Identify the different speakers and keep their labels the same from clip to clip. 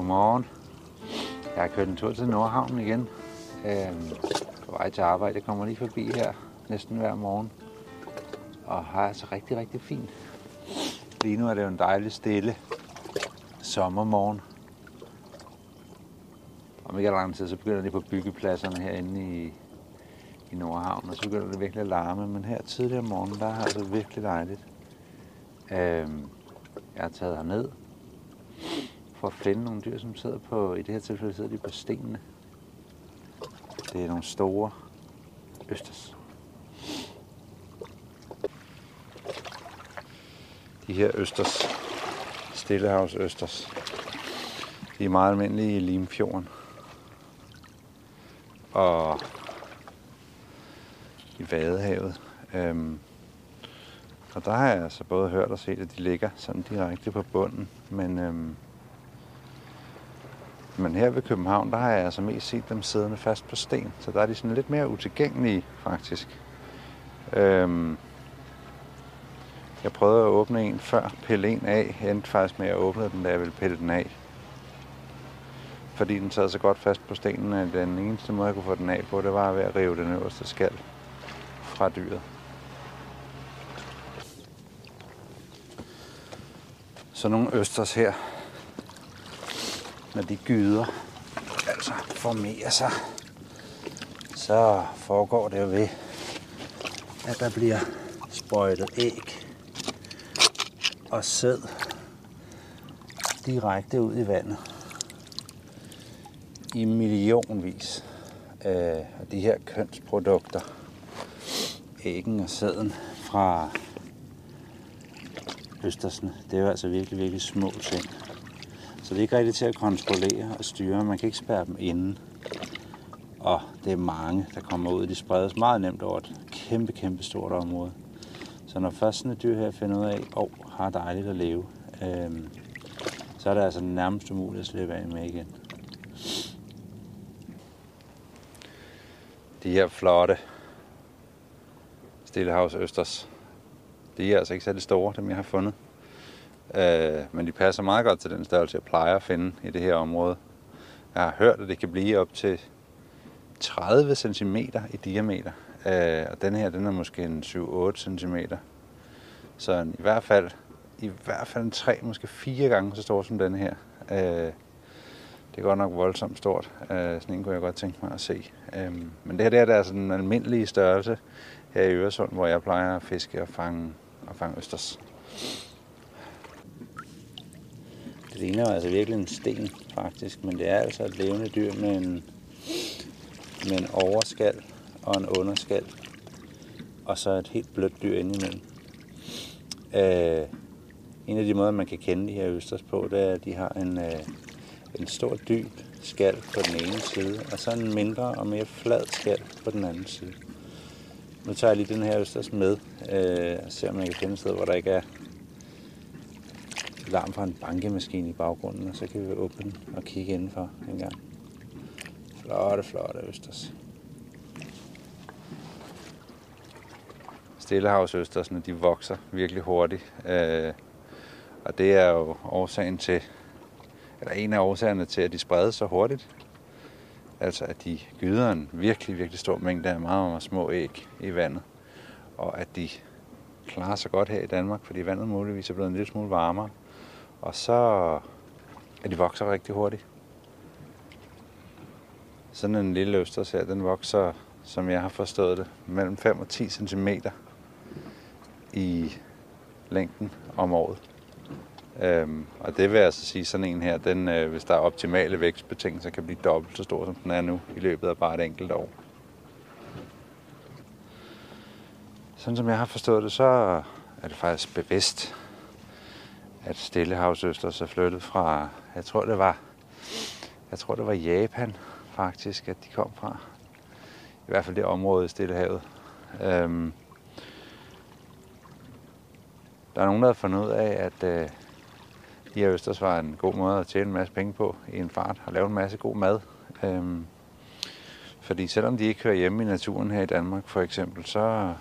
Speaker 1: Godmorgen. Jeg har kørt en tur til Nordhavnen igen. Øhm, på vej til arbejde. Jeg kommer lige forbi her næsten hver morgen. Og har altså rigtig, rigtig fint. Lige nu er det jo en dejlig stille sommermorgen. Om ikke lang tid, så begynder det på byggepladserne herinde i, i Nordhavn, og så begynder det virkelig at larme. Men her tidligere om morgenen, der er altså virkelig dejligt. Øhm, jeg har taget herned for at finde nogle dyr, som sidder på, i det her tilfælde sidder de på stenene. Det er nogle store østers. De her østers, stillehavsøsters, de er meget almindelige i Limfjorden. Og i Vadehavet. Øhm, og der har jeg altså både hørt og set, at de ligger sådan direkte på bunden. Men, øhm, men her ved København, der har jeg altså mest set dem siddende fast på sten. Så der er de sådan lidt mere utilgængelige, faktisk. Øhm, jeg prøvede at åbne en før, pille en af. Jeg endte faktisk med at åbne den, da jeg ville pille den af. Fordi den sad så godt fast på stenen, at den eneste måde, jeg kunne få den af på, det var ved at rive den øverste skal fra dyret. Så nogle østers her, når de gyder, altså formerer sig, så foregår det jo ved, at der bliver sprøjtet æg og sæd direkte ud i vandet i millionvis af de her kønsprodukter, æggen og sæden fra østersene. Det er jo altså virkelig, virkelig små ting. Så det er ikke rigtigt til at kontrollere og styre. Man kan ikke spærre dem inde. Og det er mange, der kommer ud. De spredes meget nemt over et kæmpe, kæmpe stort område. Så når først sådan et dyr her finder ud af, at oh, har dejligt at leve, øhm, så er det altså nærmest umuligt at slippe af med igen. De her flotte Stillehavs Østers, de er altså ikke særlig store, dem jeg har fundet. Øh, men de passer meget godt til den størrelse, jeg plejer at finde i det her område. Jeg har hørt, at det kan blive op til 30 cm i diameter. Øh, og den her, den er måske en 7-8 cm. Så i hvert fald i hvert fald en 3, måske fire gange så stor som den her. Øh, det er godt nok voldsomt stort. Øh, sådan en kunne jeg godt tænke mig at se. Øh, men det her det er altså sådan en almindelig størrelse her i Øresund, hvor jeg plejer at fiske og fange, og fange østers. Det ligner altså virkelig en sten, faktisk, men det er altså et levende dyr med en, med en overskal og en underskal, og så et helt blødt dyr indimellem. Øh, en af de måder, man kan kende de her østers på, det er, at de har en, øh, en stor dyb skal på den ene side, og så en mindre og mere flad skal på den anden side. Nu tager jeg lige den her østers med, øh, og ser om jeg kan finde et sted, hvor der ikke er larm fra en bankemaskine i baggrunden, og så kan vi åbne den og kigge indenfor en gang. Flotte, flotte østers. Stillehavsøstersne, de vokser virkelig hurtigt. Øh, og det er jo årsagen til, eller en af årsagerne til, at de spredes så hurtigt. Altså at de gyder en virkelig, virkelig stor mængde af meget, meget små æg i vandet. Og at de klarer sig godt her i Danmark, fordi vandet muligvis er blevet en lille smule varmere. Og så er de vokser rigtig hurtigt. Sådan en lille østers her, den vokser, som jeg har forstået det, mellem 5 og 10 cm i længden om året. Øhm, og det vil altså sige, sådan en her, den, øh, hvis der er optimale vækstbetingelser, kan blive dobbelt så stor, som den er nu, i løbet af bare et enkelt år. Sådan som jeg har forstået det, så er det faktisk bevidst, at Stillehavsøsters er flyttet fra, jeg tror det var, jeg tror det var Japan faktisk, at de kom fra. I hvert fald det område i Stillehavet. Øhm, der er nogen, der har fundet ud af, at øh, de her østers var en god måde at tjene en masse penge på i en fart og lave en masse god mad. Øhm, fordi selvom de ikke hører hjemme i naturen her i Danmark for eksempel, så,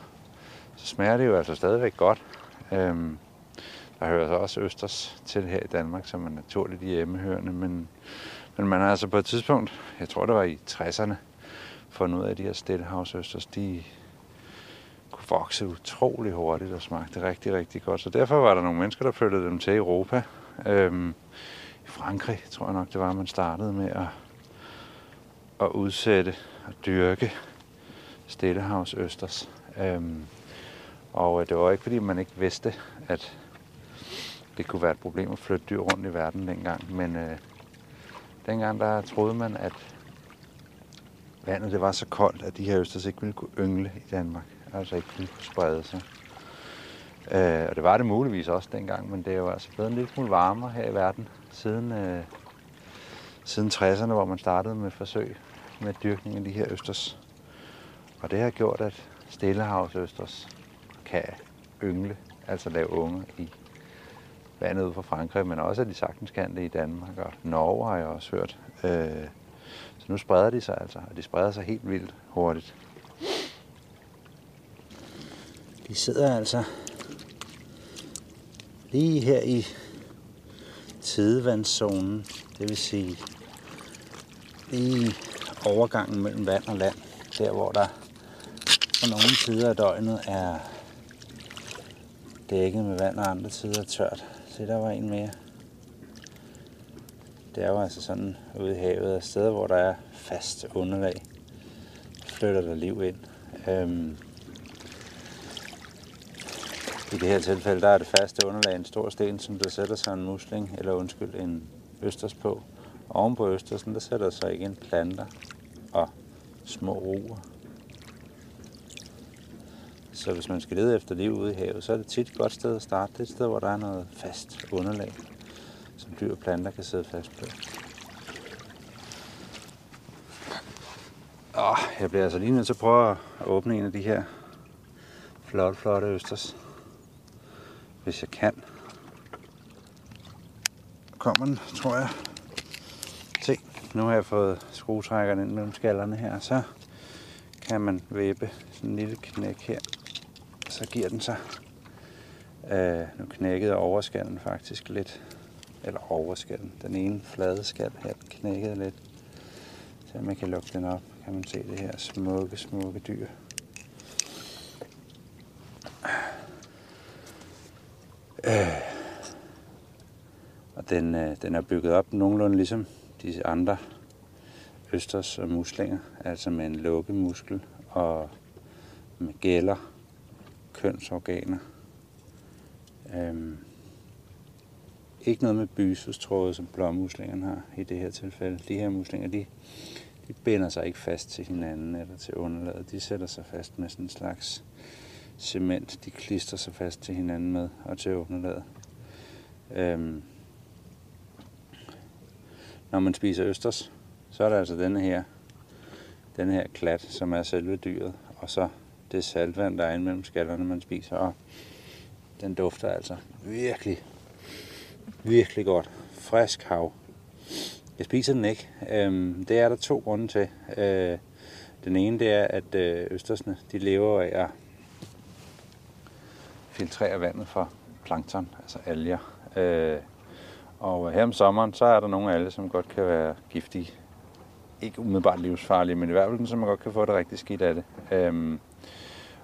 Speaker 1: så smager det jo altså stadigvæk godt. Øhm, der hører så også østers til her i Danmark, som er naturligt hjemmehørende, men, men man har altså på et tidspunkt, jeg tror det var i 60'erne, fundet ud af, at de her stillehavsøsters, de kunne vokse utrolig hurtigt og smagte rigtig, rigtig godt. Så derfor var der nogle mennesker, der flyttede dem til Europa. Øhm, I Frankrig tror jeg nok, det var, man startede med at, at udsætte og dyrke stillehavsøsters. Øhm, og øh, det var ikke, fordi man ikke vidste, at det kunne være et problem at flytte dyr rundt i verden dengang. Men øh, dengang der troede man, at vandet det var så koldt, at de her østers ikke ville kunne yngle i Danmark. Altså ikke ville kunne sprede sig. Øh, og det var det muligvis også dengang, men det er jo altså blevet en lille smule varmere her i verden siden, øh, siden 60'erne, hvor man startede med forsøg med dyrkning af de her østers. Og det har gjort, at stillehavsøsters kan yngle, altså lave unge i vandet ud fra Frankrig, men også at de sagtens kan det i Danmark og Norge har jeg også hørt. Øh, så nu spreder de sig altså, og de spreder sig helt vildt hurtigt. De sidder altså lige her i tidevandszonen, det vil sige lige overgangen mellem vand og land, der hvor der på nogle tider af døgnet er dækket med vand, og andre tider tørt. Se, der var en mere. Det er jo altså sådan ude i havet, af steder, hvor der er fast underlag, flytter der liv ind. Øhm, I det her tilfælde, der er det faste underlag en stor sten, som der sætter sig en musling, eller undskyld, en østers på. Oven på østersen, der sætter sig igen planter og små roer. Så hvis man skal lede efter liv ude i havet, så er det tit et godt sted at starte. Det er et sted, hvor der er noget fast underlag, som dyr og planter kan sidde fast på. Åh, jeg bliver altså lige nødt til at prøve at åbne en af de her flotte, flotte østers. Hvis jeg kan. Kommer den, tror jeg. Se, nu har jeg fået skruetrækkeren ind mellem skallerne her, så kan man væbe sådan en lille knæk her så giver den sig. Øh, nu knækkede overskallen faktisk lidt. Eller overskallen. Den ene flade skal her, den knækkede lidt. Så man kan lukke den op, kan man se det her smukke, smukke dyr. Øh. Og den, øh, den er bygget op nogenlunde ligesom de andre østers og muslinger, altså med en lukkemuskel og med gælder kønsorganer. Øhm, ikke noget med bysestråde, som blåmuslingerne har i det her tilfælde. De her muslinger, de, de binder sig ikke fast til hinanden eller til underlaget. De sætter sig fast med sådan en slags cement. De klister sig fast til hinanden med og til underlaget. Øhm, når man spiser østers, så er der altså denne her, denne her klat, som er selve dyret, og så det saltvand, der er inde mellem skallerne, man spiser. Og den dufter altså virkelig, virkelig godt. Frisk hav. Jeg spiser den ikke. Øhm, det er der to grunde til. Øh, den ene det er, at øh, østersne de lever af at filtrere vandet for plankton, altså alger. Øh, og her om sommeren, så er der nogle alger, som godt kan være giftige. Ikke umiddelbart livsfarlige, men i hvert fald, så man godt kan få det rigtig skidt af det. Øhm,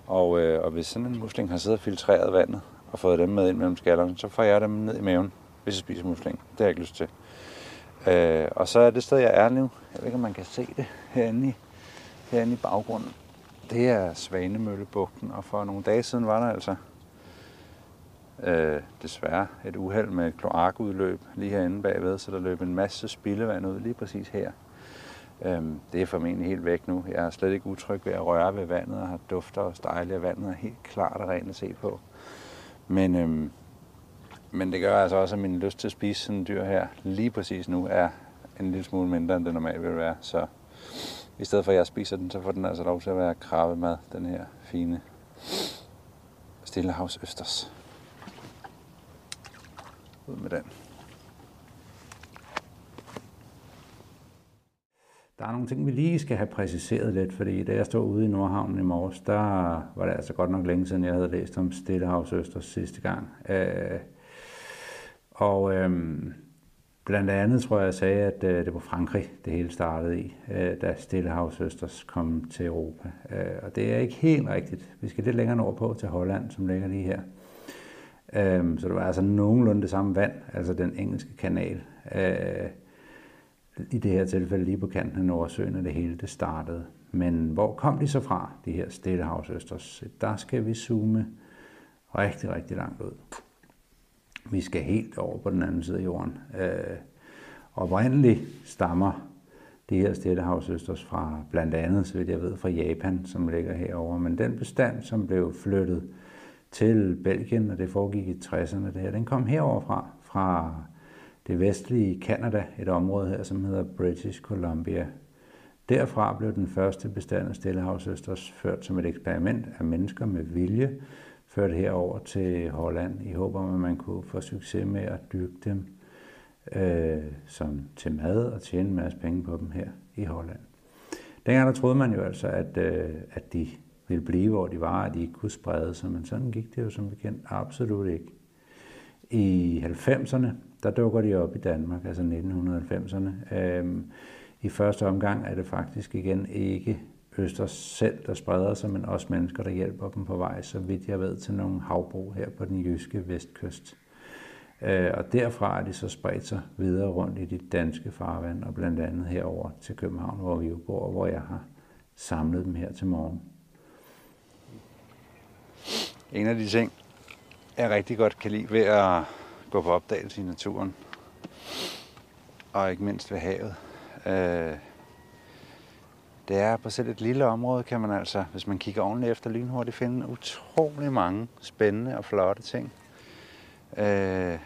Speaker 1: og, øh, og hvis sådan en musling har siddet og filtreret vandet og fået dem med ind mellem skallerne, så får jeg dem ned i maven, hvis jeg spiser musling. Det har jeg ikke lyst til. Øh, og så er det sted, jeg er nu. Jeg ved ikke, om man kan se det herinde i, herinde i baggrunden. Det er Svanemøllebugten, og for nogle dage siden var der altså øh, desværre et uheld med et kloakudløb lige herinde bagved, så der løb en masse spildevand ud lige præcis her. Øhm, det er formentlig helt væk nu. Jeg er slet ikke utryg ved at røre ved vandet og har dufter og stejle, og vandet er helt klart og rent at se på. Men, øhm, men det gør altså også, at min lyst til at spise sådan en dyr her lige præcis nu er en lille smule mindre, end det normalt vil være. Så i stedet for at jeg spiser den, så får den altså lov til at være krabbemad, den her fine Stillehavs Østers. Ud med den. Der er nogle ting, vi lige skal have præciseret lidt, fordi da jeg stod ude i Nordhavnen i morges, der var det altså godt nok længe siden, jeg havde læst om Stillehavs Østers sidste gang. Øh,
Speaker 2: Og øh, blandt andet tror jeg, jeg sagde, at øh, det var Frankrig, det hele startede i, øh, da Stillehavsøsters kom til Europa. Øh, og det er ikke helt rigtigt. Vi skal lidt længere nordpå til Holland, som ligger lige her. Øh, så det var altså nogenlunde det samme vand, altså den engelske kanal. Øh, i det her tilfælde lige på kanten af Nordsøen, og det hele det startede. Men hvor kom de så fra, de her Stillehavsøsters? Der skal vi zoome rigtig, rigtig langt ud. Vi skal helt over på den anden side af jorden. Øh, oprindeligt stammer de her stillehavsøsters fra blandt andet, så vidt jeg ved, fra Japan, som ligger herover. Men den bestand, som blev flyttet til Belgien, og det foregik i 60'erne, det her, den kom herover fra, fra det vestlige Kanada, et område her, som hedder British Columbia. Derfra blev den første bestand af stillehavsøsters ført som et eksperiment af mennesker med vilje, ført herover til Holland i håb om, at man kunne få succes med at dyrke dem øh, som til mad og tjene en masse penge på dem her i Holland. Dengang der troede man jo altså, at, øh, at de ville blive, hvor de var, at de ikke kunne sprede sig, men sådan gik det jo som bekendt absolut ikke. I 90'erne, der dukker de op i Danmark, altså 1990'erne. Øh, I første omgang er det faktisk igen ikke Østers selv, der spreder sig, men også mennesker, der hjælper dem på vej, så vidt jeg ved, til nogle havbrug her på den jyske vestkyst. Øh, og derfra er de så spredt sig videre rundt i de danske farvand, og blandt andet herover til København, hvor vi jo bor, hvor jeg har samlet dem her til morgen.
Speaker 1: En af de ting, jeg rigtig godt kan lide ved at gå på opdagelse i naturen, og ikke mindst ved havet, øh, det er på selv et lille område, kan man altså, hvis man kigger ordentligt efter lynhurtigt, finde utrolig mange spændende og flotte ting. Øh,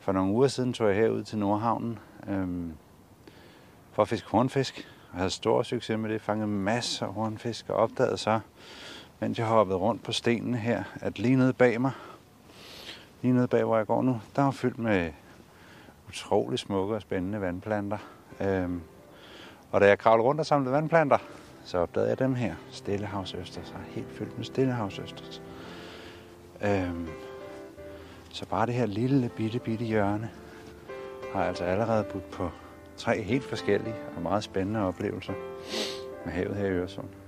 Speaker 1: for nogle uger siden tog jeg herud til Nordhavnen øh, for at fiske hornfisk. Jeg havde stor succes med det, fangede masser af hornfisk og opdagede så, mens jeg hoppede rundt på stenen her, at lige nede bag mig, lige nede bag hvor jeg går nu, der er fyldt med utrolig smukke og spændende vandplanter. Øhm, og da jeg kravlede rundt og samlede vandplanter, så opdagede jeg dem her. Stillehavsøsters. Helt fyldt med stillehavsøsters. Øhm, så bare det her lille bitte bitte hjørne har altså allerede budt på tre helt forskellige og meget spændende oplevelser med havet her i Øresund.